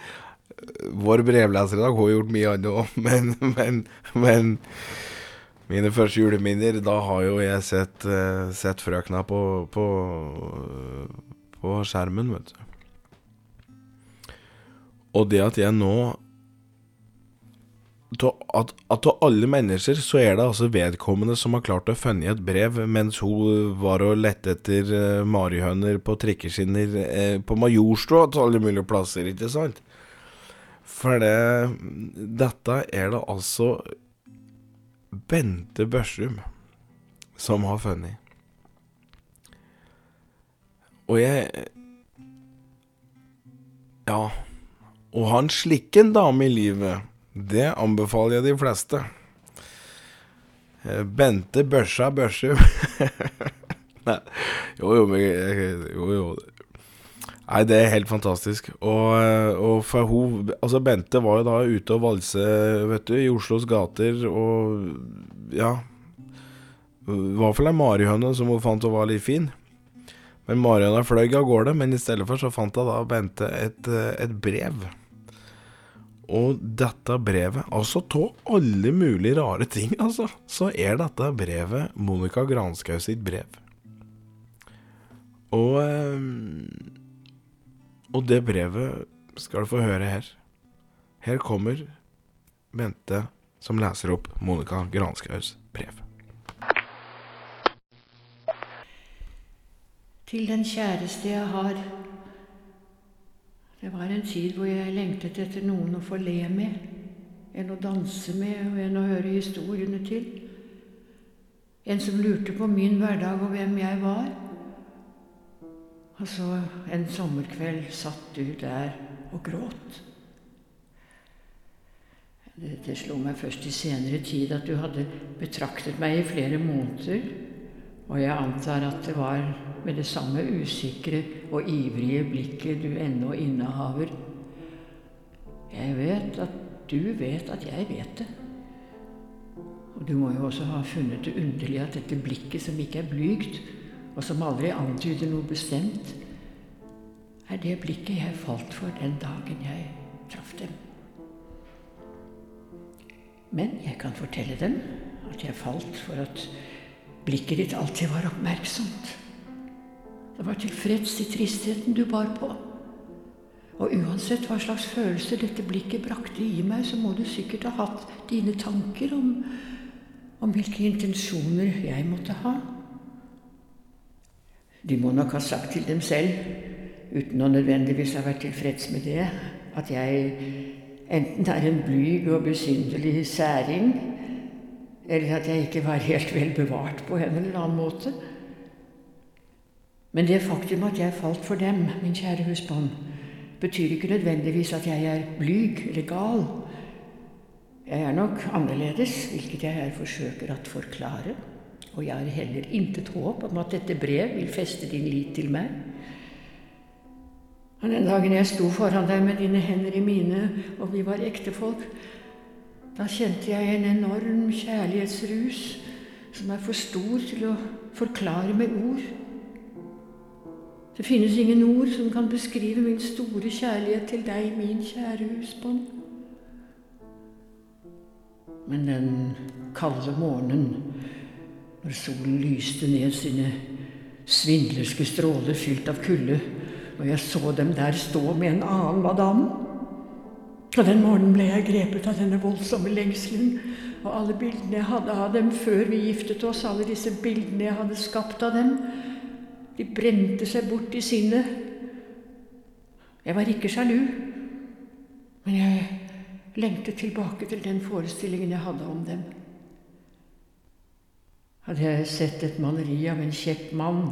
vår brevleser i dag har gjort mye annet òg, [LAUGHS] men, men, men mine første juleminner, da har jo jeg sett, uh, sett frøkna på, på, på skjermen, vet du. Og det at jeg nå at av alle mennesker så er det altså vedkommende som har klart å finne et brev mens hun var og lette etter uh, marihøner på trikkeskinner uh, på Majorstua til alle mulige plasser, ikke sant? For det Dette er det altså Bente Børsum som har funnet. Og jeg Ja. Å ha en slik en dame i livet, det anbefaler jeg de fleste. Bente Børsa Børsum. [LAUGHS] Nei, jo jo, men Jo jo. Nei, det er helt fantastisk. Og, og, for hun Altså, Bente var jo da ute og valse, vet du, i Oslos gater, og ja i hvert fall ei marihøne som hun fant og var litt fin. Men marihøna fløy av gårde, men i stedet for så fant hun da Bente et, et brev. Og dette brevet, altså av alle mulige rare ting, altså, så er dette brevet Monica Granskau sitt brev. Og eh, Og det brevet skal du få høre her. Her kommer Bente som leser opp Monica Granskaugs brev. Til den kjæreste jeg har. Det var en tid hvor jeg lengtet etter noen å få le med, en å danse med og en å høre historiene til. En som lurte på min hverdag og hvem jeg var. Og så en sommerkveld satt du der og gråt. Det, det slo meg først i senere tid at du hadde betraktet meg i flere måneder, og jeg antar at det var med det samme usikre og ivrige blikket du ennå innehaver. Jeg vet at du vet at jeg vet det. Og du må jo også ha funnet det underlig at dette blikket som ikke er blygt, og som aldri antyder noe bestemt, er det blikket jeg falt for den dagen jeg traff dem. Men jeg kan fortelle dem at jeg falt for at blikket ditt alltid var oppmerksomt. Det var tilfreds i tristheten du bar på. Og uansett hva slags følelser dette blikket brakte i meg, så må du sikkert ha hatt dine tanker om, om hvilke intensjoner jeg måtte ha. De må nok ha sagt til dem selv, uten å nødvendigvis ha vært tilfreds med det, at jeg enten er en blyg og besynderlig særing, eller at jeg ikke var helt vel bevart på en eller annen måte. Men det faktum at jeg falt for dem, min kjære husbånd, betyr ikke nødvendigvis at jeg er blyg eller gal. Jeg er nok annerledes, hvilket jeg her forsøker å forklare og jeg har heller intet håp om at dette brev vil feste din lit til meg. Og Den dagen jeg sto foran deg med dine hender i mine, og vi var ektefolk, da kjente jeg en enorm kjærlighetsrus som er for stor til å forklare med ord. Det finnes ingen ord som kan beskrive min store kjærlighet til deg, min kjære husbånd. Men den kalde morgenen når solen lyste ned sine svindlerske stråler fylt av kulde, og jeg så dem der stå med en annen madame. Og den morgenen ble jeg grepet av denne voldsomme lengselen, og alle bildene jeg hadde av dem før vi giftet oss, alle disse bildene jeg hadde skapt av dem, de brente seg bort i sinnet. Jeg var ikke sjalu, men jeg lengtet tilbake til den forestillingen jeg hadde om dem. Hadde jeg sett et maleri av en kjekk mann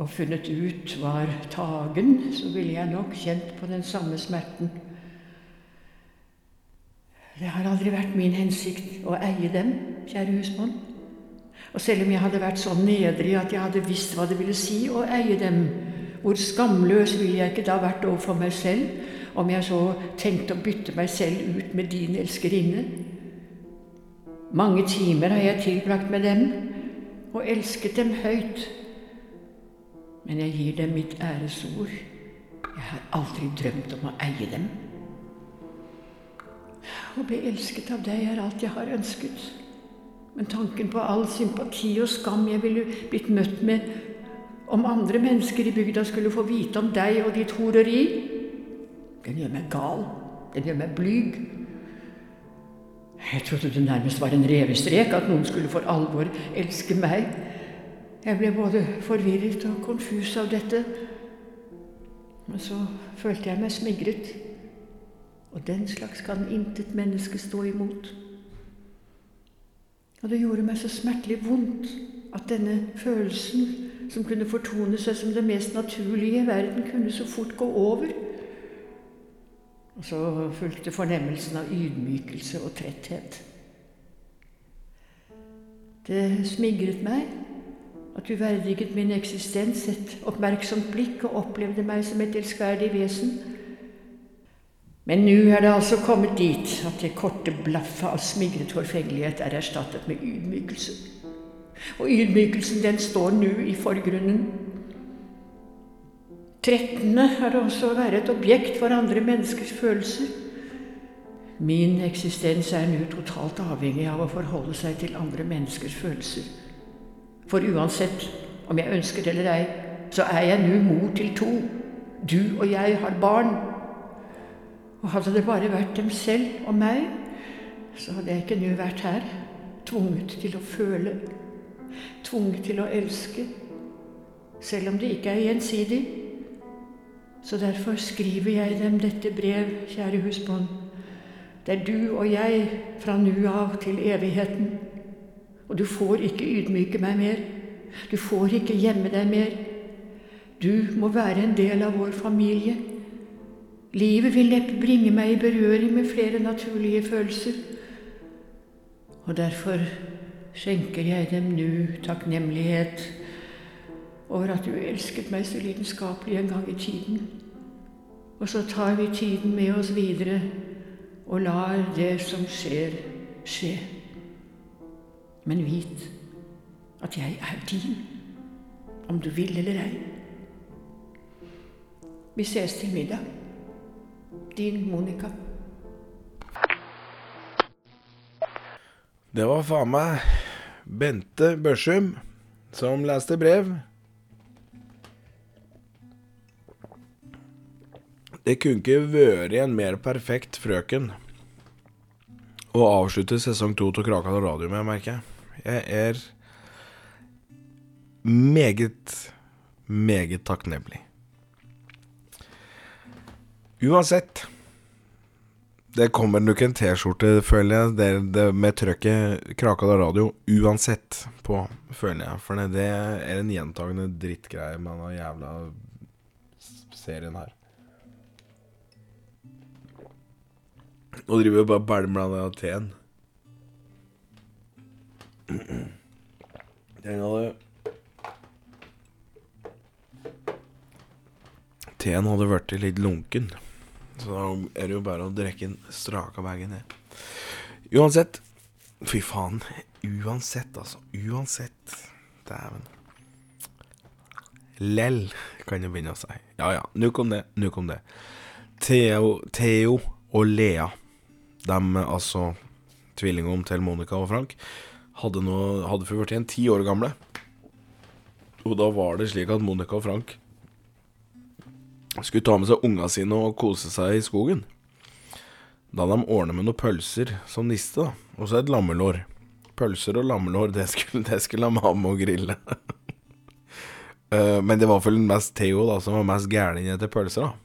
og funnet ut var tagen, så ville jeg nok kjent på den samme smerten. Det har aldri vært min hensikt å eie dem, kjære husmann. Og selv om jeg hadde vært så nedrig at jeg hadde visst hva det ville si å eie dem, hvor skamløs ville jeg ikke da vært overfor meg selv om jeg så tenkte å bytte meg selv ut med din elskerinne? Mange timer har jeg tilbrakt med dem og elsket dem høyt. Men jeg gir dem mitt æresord. Jeg har aldri drømt om å eie dem. Å bli elsket av deg er alt jeg har ønsket. Men tanken på all sympati og skam jeg ville blitt møtt med om andre mennesker i bygda skulle få vite om deg og ditt horeri, den gjør meg gal. Den gjør meg blyg. Jeg trodde det nærmest var en revestrek at noen skulle for alvor elske meg. Jeg ble både forvirret og konfus av dette. Men så følte jeg meg smigret, og den slags kan intet menneske stå imot. Og det gjorde meg så smertelig vondt at denne følelsen, som kunne fortone seg som det mest naturlige i verden, kunne så fort gå over. Og så fulgte fornemmelsen av ydmykelse og tretthet. Det smigret meg at du verdiget min eksistens, et oppmerksomt blikk, og opplevde meg som et elskverdig vesen. Men nå er det altså kommet dit at det korte blaffet av smigret forfengelighet er erstattet med ydmykelse. Og ydmykelsen, den står nå i forgrunnen. Trettende er det også å være et objekt for andre menneskers følelser. Min eksistens er nå totalt avhengig av å forholde seg til andre menneskers følelser. For uansett om jeg ønsker det eller ei, så er jeg nå mor til to. Du og jeg har barn. Og hadde det bare vært dem selv og meg, så hadde jeg ikke nå vært her, tvunget til å føle, tvunget til å elske, selv om det ikke er gjensidig. Så derfor skriver jeg dem dette brev, kjære husbånd. Det er du og jeg fra nu av til evigheten. Og du får ikke ydmyke meg mer. Du får ikke gjemme deg mer. Du må være en del av vår familie. Livet vil neppe bringe meg i berøring med flere naturlige følelser. Og derfor skjenker jeg dem nu takknemlighet over at du elsket meg så lidenskapelig en gang i tiden. Og så tar vi tiden med oss videre og lar det som skjer, skje. Men vit at jeg er din, om du vil eller ei. Vi ses til middag. Din Monica. Det var faen meg Bente Børsum som leste brev. Det kunne ikke vært en mer perfekt frøken å avslutte sesong to av Krakal radio med, merker jeg. Jeg er meget, meget takknemlig. Uansett Det kommer nok en T-skjorte, føler jeg, det, det med trøkket Krakal radio uansett på, føler jeg. For det er en gjentagende drittgreie med den jævla serien her. Nå driver vi bare bælmer av teen. Den hadde Teen hadde blitt litt lunken. Så da er det jo bare å drikke den straka bagen ned. Uansett Fy faen. Uansett, altså. Uansett. Dæven. Lell, kan jeg begynne å si. Ja ja, nok om det. Nok om det. Theo, Theo og Lea, dem altså tvillingene til Monica og Frank, hadde, noe, hadde for blitt ti år gamle. Og da var det slik at Monica og Frank skulle ta med seg unga sine og kose seg i skogen. Da de ordnet med noen pølser som niste, da. Og så et lammelår. Pølser og lammelår, det skulle, det skulle mamma og grille. [LAUGHS] Eh, Men det var vel mest Theo da som var mest gæren etter pølser, da.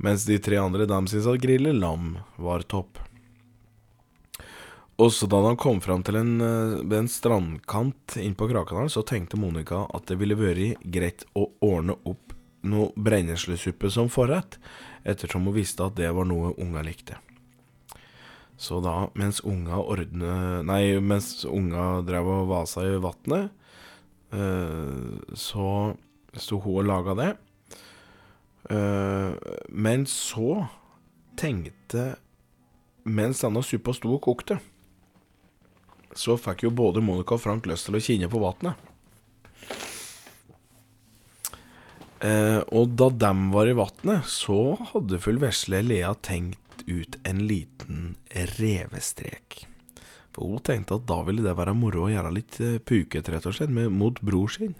Mens de tre andre de syntes at grille lam var topp. Også da han kom fram til en, eh, en strandkant inn på Krakadalen, så tenkte Monica at det ville vært greit å ordne opp noe brenneslesuppe som forrett, ettersom hun visste at det var noe unga likte. Så da, mens unga ordne Nei, mens unga drev og vasa i vannet, eh, så sto hun og laga det. Eh, men så tenkte Mens denne suppa sto og kokte, så fikk jo både Monica og Frank lyst til å kine på vannet. Eh, og da dem var i vannet, så hadde full vesle Lea tenkt ut en liten revestrek. For hun tenkte at da ville det være moro å gjøre litt eh, puket, rett og slett, med, mot bror sin.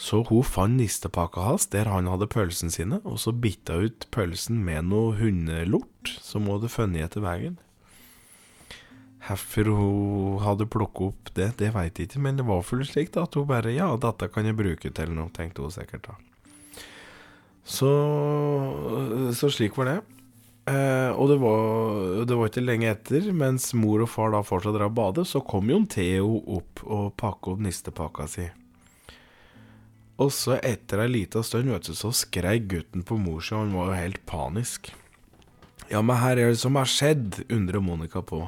Så hun fant nistepakka hans der han hadde pølsen sine, og så bitta ut pølsen med noe hundelort som hun hadde funnet etter veien. Hvorfor hun hadde plukket opp det, det veit jeg ikke, men det var fullt slik da, at hun bare Ja, dette kan jeg bruke til noe, tenkte hun sikkert da. Så, så slik var det. Eh, og det var, det var ikke lenge etter, mens mor og far da fortsatt drev og badet, så kom jo Theo opp og pakka opp nistepakka si. Og så etter ei lita stund, vet du, så skrei gutten på mor si, og han var jo helt panisk. Ja, men her er det som har skjedd, undrer Monica på.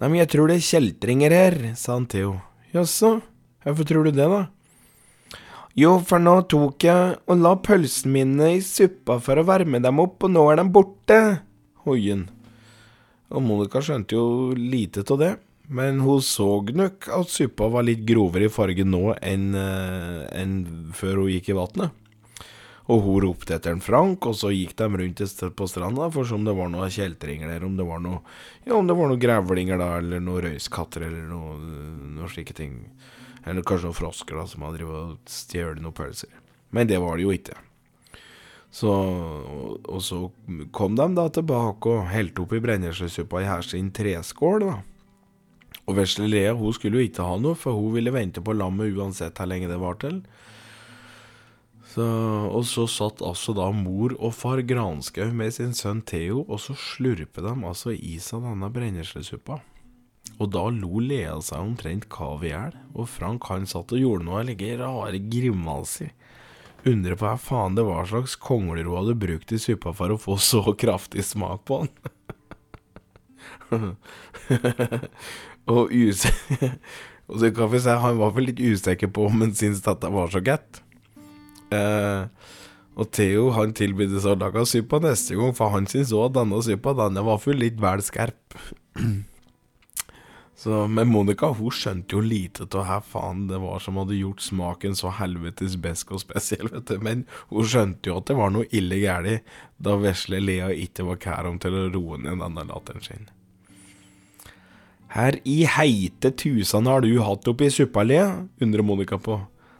Nei, men jeg tror det er kjeltringer her, sa han Theo. Jaså, hvorfor tror du det, da? Jo, for nå tok jeg og la pølsene mine i suppa for å varme dem opp, og nå er de borte, hoien. Og Monica skjønte jo lite av det, men hun så nok at suppa var litt grovere i fargen nå enn eh, enn før hun gikk i vannet. Og hun ropte etter en Frank, og så gikk de rundt på stranda for om det var noen kjeltringer der, om det var noe Ja, noen grevlinger da, eller noen røyskatter, eller noen noe slike ting. Eller kanskje noen frosker da, som hadde stjålet noen pølser. Men det var det jo ikke. Så, og, og så kom de da tilbake og helte oppi brenneslesuppa i her sin treskål, da. Og vesle Lea hun skulle jo ikke ha noe, for hun ville vente på lammet uansett hvor lenge det var til. Så, og så satt altså da mor og far Granskaug med sin sønn Theo, og så slurpet de altså i seg denne brenneslesuppa. Og da lo Lea seg omtrent kav i hjel, og Frank han satt og gjorde noe like rare grimaser. Undrer på hva faen det var slags kongler hun hadde brukt i suppa for å få så kraftig smak på den. [LAUGHS] og [LAUGHS] Og så kan vi si han var vel litt usikker på om han syntes dette var så godt. Eh, og Theo han tilbød seg å lage suppa neste gang, for han syntes òg denne suppa denne var for litt vel skarp. [CLEARS THROAT] så, men Monica hun skjønte jo lite av hva faen det var som hadde gjort smaken så helvetes besk og spesiell, vet du. Men hun skjønte jo at det var noe ille galt da vesle Lea ikke var kærom til å roe ned denne latteren sin. Her i heite tusan har du hatt oppi suppa, Lea? undrer Monica på.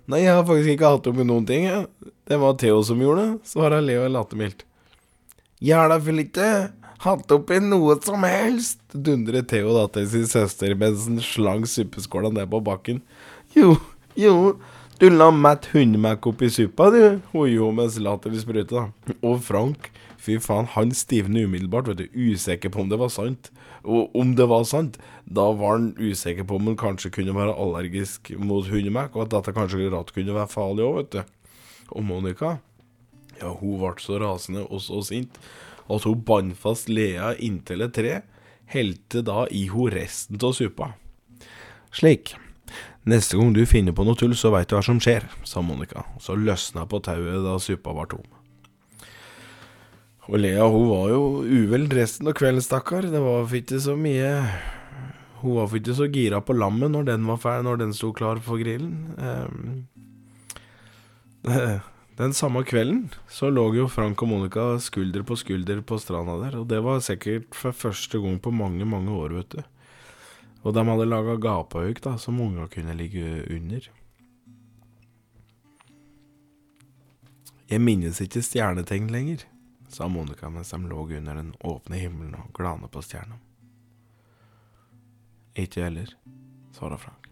Nei, jeg har faktisk ikke hatt oppi noen ting, jeg. Det var Theo som gjorde det, svarer Leo lattermildt. Jeg har da vel ikke hatt oppi noe som helst, dundrer Theo da til sin søster mens han slang suppeskåla ned på bakken. Jo, jo, du la Matt hundemelk oppi suppa, du, hun mens latteren spruter. Og Frank, fy faen, han stivner umiddelbart, vet du, usikker på om det var sant. Og om det var sant, da var han usikker på om han kanskje kunne være allergisk mot hundemelk, og at dette kanskje rett kunne være farlig òg, vet du. Og Monica, ja, hun ble så rasende og så sint at hun bandt fast Lea inntil et tre, helte da i hun resten av suppa. Slik. Neste gang du finner på noe tull, så veit du hva som skjer, sa Monica, og så løsna på tauet da suppa var tom. Og Lea hun var jo uvel resten av kvelden, stakkar. Det var ikke så mye Hun var ikke så gira på lammet når den var ferdig, når den sto klar for grillen. Um, [LAUGHS] den samme kvelden så lå jo Frank og Monica skulder på skulder på stranda der, og det var sikkert for første gang på mange, mange år, vet du. Og de hadde laga gapahauk da, som unga kunne ligge under. Jeg minnes ikke stjernetegn lenger, sa Monica mens de lå under den åpne himmelen og glana på stjerna. Ikke jeg heller, svarte Frank.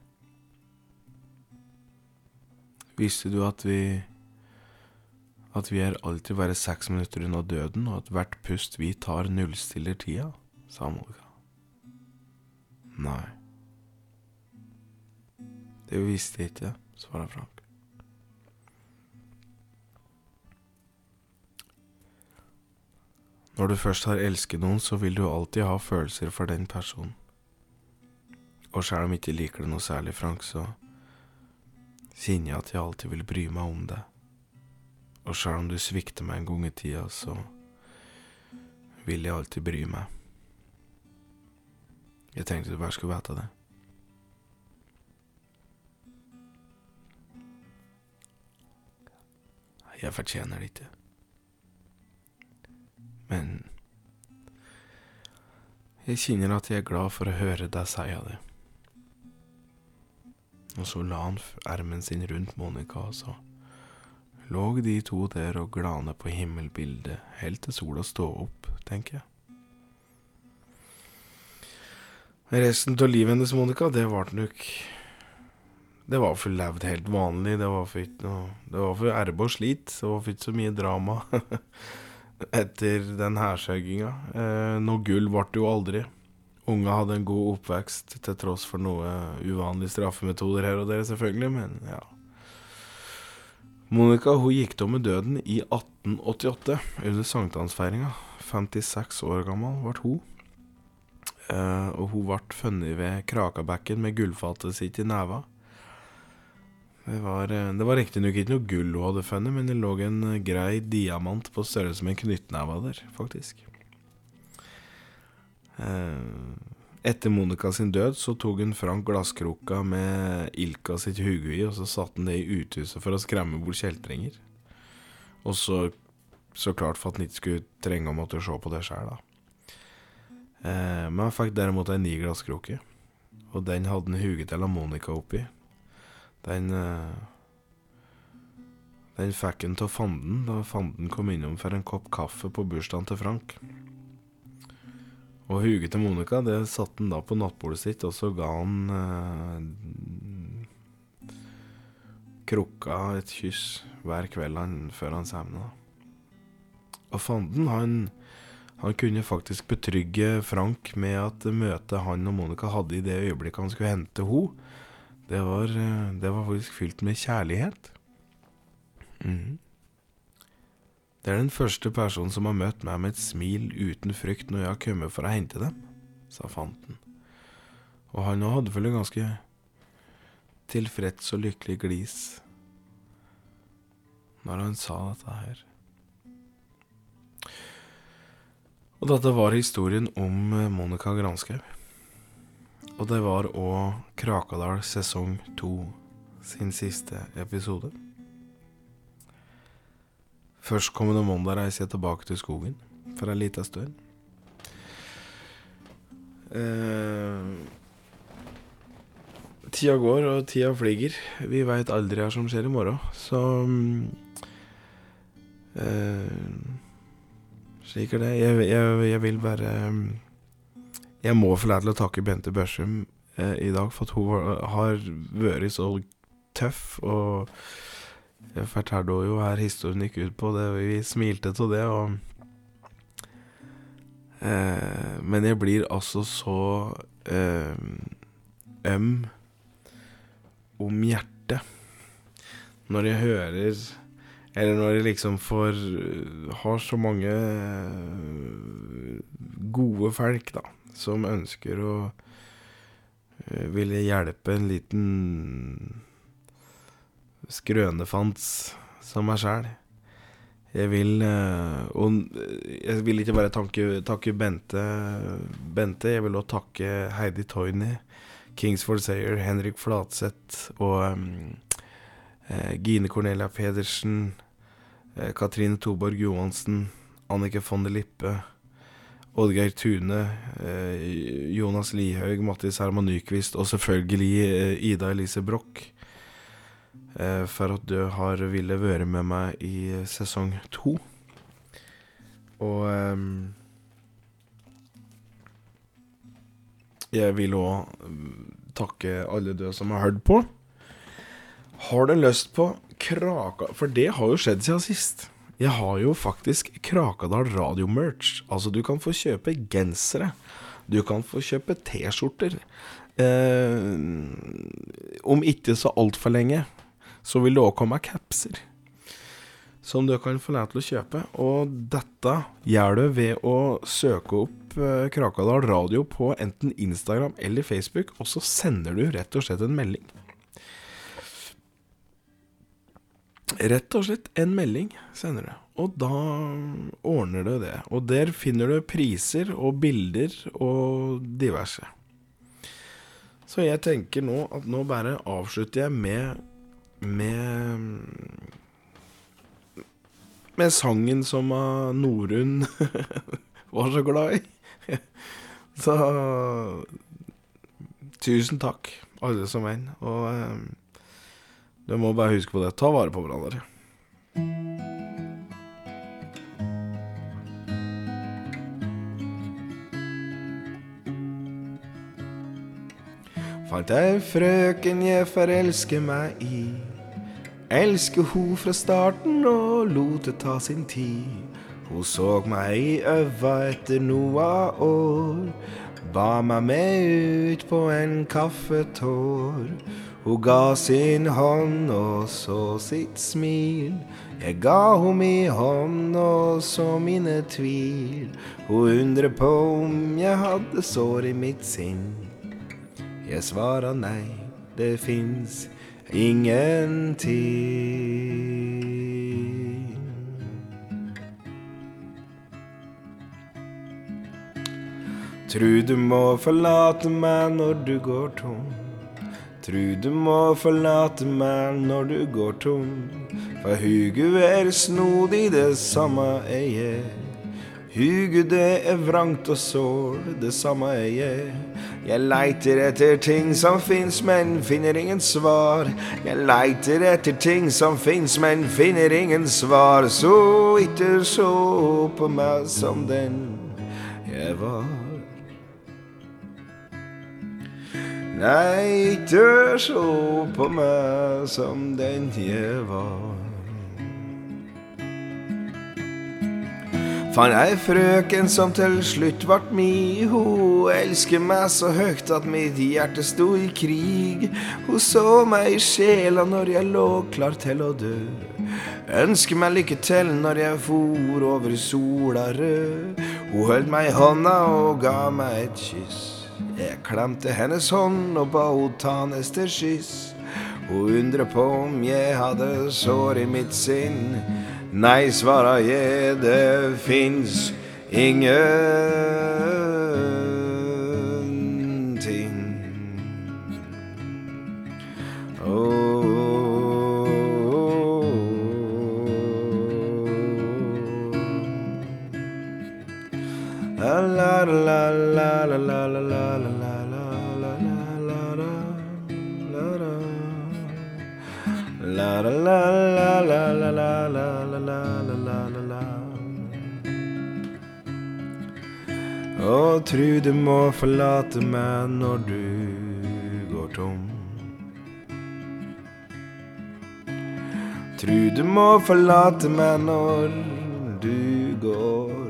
Visste du at vi at vi er alltid bare seks minutter unna døden, og at hvert pust vi tar, nullstiller tida? sa Monica. Nei. Det visste jeg ikke, svarte Frank. Når du først har elsket noen, så vil du alltid ha følelser for den personen. Og selv om jeg ikke liker det noe særlig, Frank, så kjenner jeg at jeg alltid vil bry meg om det. Og selv om du svikter meg en gang i tida, så vil jeg alltid bry meg. Jeg tenkte du bare skulle vite det. Jeg fortjener det ikke. Men jeg kjenner at jeg er glad for å høre deg si det. Og så la han ermen sin rundt Monica og så lå de to der og glane på himmelbildet helt til sola stå opp, tenker jeg. Resten av livet hennes, Monica, det var nok Det var for levd helt vanlig. Det var for ikke noe Det var for erbe og slit. Det var for ikke så mye drama [LAUGHS] etter den hærsauginga. Eh, noe gull ble det jo aldri. Unga hadde en god oppvekst til tross for noe uvanlige straffemetoder her og der, selvfølgelig, men ja. Monica hun gikk da med døden i 1888 under sankthansfeiringa. 56 år gammel ble hun. Eh, og hun ble funnet ved Krakabekken med gullfatet sitt i neva. Det var, eh, det var riktignok ikke noe gull hun hadde funnet, men det lå en eh, grei diamant på størrelse med en knyttneve der, faktisk. Eh, etter Monica sin død så tok hun Frank glasskroka med Ilka sitt hode i, og så satte han det i uthuset for å skremme bort kjeltringer. Og så, så klart for at han ikke skulle trenge å måtte se på det sjøl, da. Men han fikk derimot en ny glasskroke, og den hadde han huget til Monica oppi. Den eh, Den fikk han av fanden da fanden kom innom for en kopp kaffe på bursdagen til Frank. Og huget til Monica, det satte han da på nattbordet sitt, og så ga han eh, krukka et kyss hver kveld han, før han sovna. Og fanden, han, han kunne faktisk betrygge Frank med at møtet han og Monica hadde i det øyeblikket han skulle hente henne, det var, eh, det var faktisk fylt med kjærlighet. Mm. Det er den første personen som har møtt meg med et smil uten frykt når jeg har kommet for å hente dem, sa fanten. Og han òg hadde vel en ganske tilfreds og lykkelig glis når han sa dette her. Og dette var historien om eh, Monica Granskaug. Og det var òg Krakadal sesong to sin siste episode. Førstkommende mandag reiser jeg tilbake til skogen for ei lita stund. Eh, tida går, og tida flyger. Vi veit aldri hva som skjer i morgen, så eh, Slik er det. Jeg, jeg, jeg vil bare Jeg må få lov til å takke Bente Børsum eh, i dag for at hun var, har vært så tøff og jeg fortalte jo her historien gikk ut på. Det, vi smilte til det, og eh, Men jeg blir altså så eh, øm om hjertet når jeg hører Eller når jeg liksom får Har så mange gode folk, da, som ønsker å eh, ville hjelpe en liten skrønefants som meg sjæl. Jeg vil eh, Og jeg vil ikke bare takke, takke Bente, Bente, jeg vil også takke Heidi Toyny, Kingsford Sayer, Henrik Flatseth og eh, Gine Cornelia Pedersen, eh, Katrine Toborg Johansen, Annike von der Lippe, Oddgeir Tune, eh, Jonas Lihaug, Mattis Herman Nyquist og selvfølgelig eh, Ida Elise Broch eh, for at du har ville være med meg i sesong to. Og jeg vil òg takke alle du som har hørt på. Har du lyst på Kraka For det har jo skjedd siden sist. Jeg har jo faktisk Krakadal Radio-merch. Altså, du kan få kjøpe gensere. Du kan få kjøpe T-skjorter. Eh, om ikke så altfor lenge så vil det òg komme capser. Som du kan få lov til å kjøpe. Og dette gjør du ved å søke opp eh, Krakadal Radio på enten Instagram eller Facebook, og så sender du rett og slett en melding. Rett og slett en melding sender du, og da ordner du det. Og der finner du priser og bilder og diverse. Så jeg tenker nå at nå bare avslutter jeg med med Med sangen som Norun [LAUGHS] var så glad i. Så tusen takk, alle som en. Og eh, du må bare huske på det. Ta vare på hverandre. Fant ei frøken jeg forelsker meg i. Elsker ho fra starten og lot det ta sin tid. Hun så meg i øva etter noa år. Ba meg med ut på en kaffetår. Hun ga sin hånd og så sitt smil. Jeg ga ho mi hånd og så mine tvil. Hun undrer på om jeg hadde sår i mitt sinn. Jeg svarer nei, det fins ingenting. Tru du må forlate meg når du går tom. Tru du må forlate meg når du går tom, for hugu er snodig, det samme er jeg. Hugu det er vrangt og sår, det samme er jeg. Jeg leiter etter ting som fins, men finner ingen svar. Jeg leiter etter ting som fins, men finner ingen svar. Så ikke så på meg som den jeg var. Nei, ikke se på meg som den jeg var. Fant ei frøken som til slutt vart mi. Hun elsker meg så høgt at mitt hjerte sto i krig. Hun så meg i sjela når jeg lå klar til å dø. Ønsker meg lykke til når jeg for over sola rød. Hun holdt meg i hånda og ga meg et kyss. Jeg klemte hennes hånd og ba hun ta neste skyss. Hun undret på om jeg hadde sår i mitt sinn. Nei, svarer jeg, det fins ingenting. Og tru du må forlate meg når du går tom. Tru du må forlate meg når du går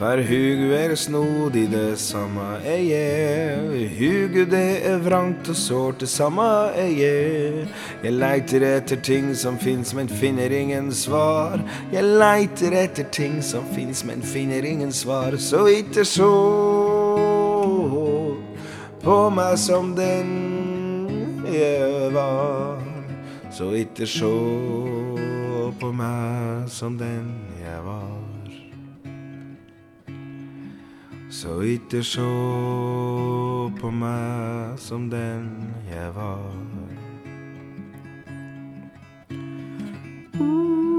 For hugu er snodig, det samme er jeg. Hugu det er vrangt og sårt, det samme er jeg. Jeg leiter etter ting som fins, men finner ingen svar. Jeg leiter etter ting som fins, men finner ingen svar. Så ikke så på meg som den jeg var. Så ikke så på meg som den jeg var. Så ikke se på meg som den jeg var. yeah,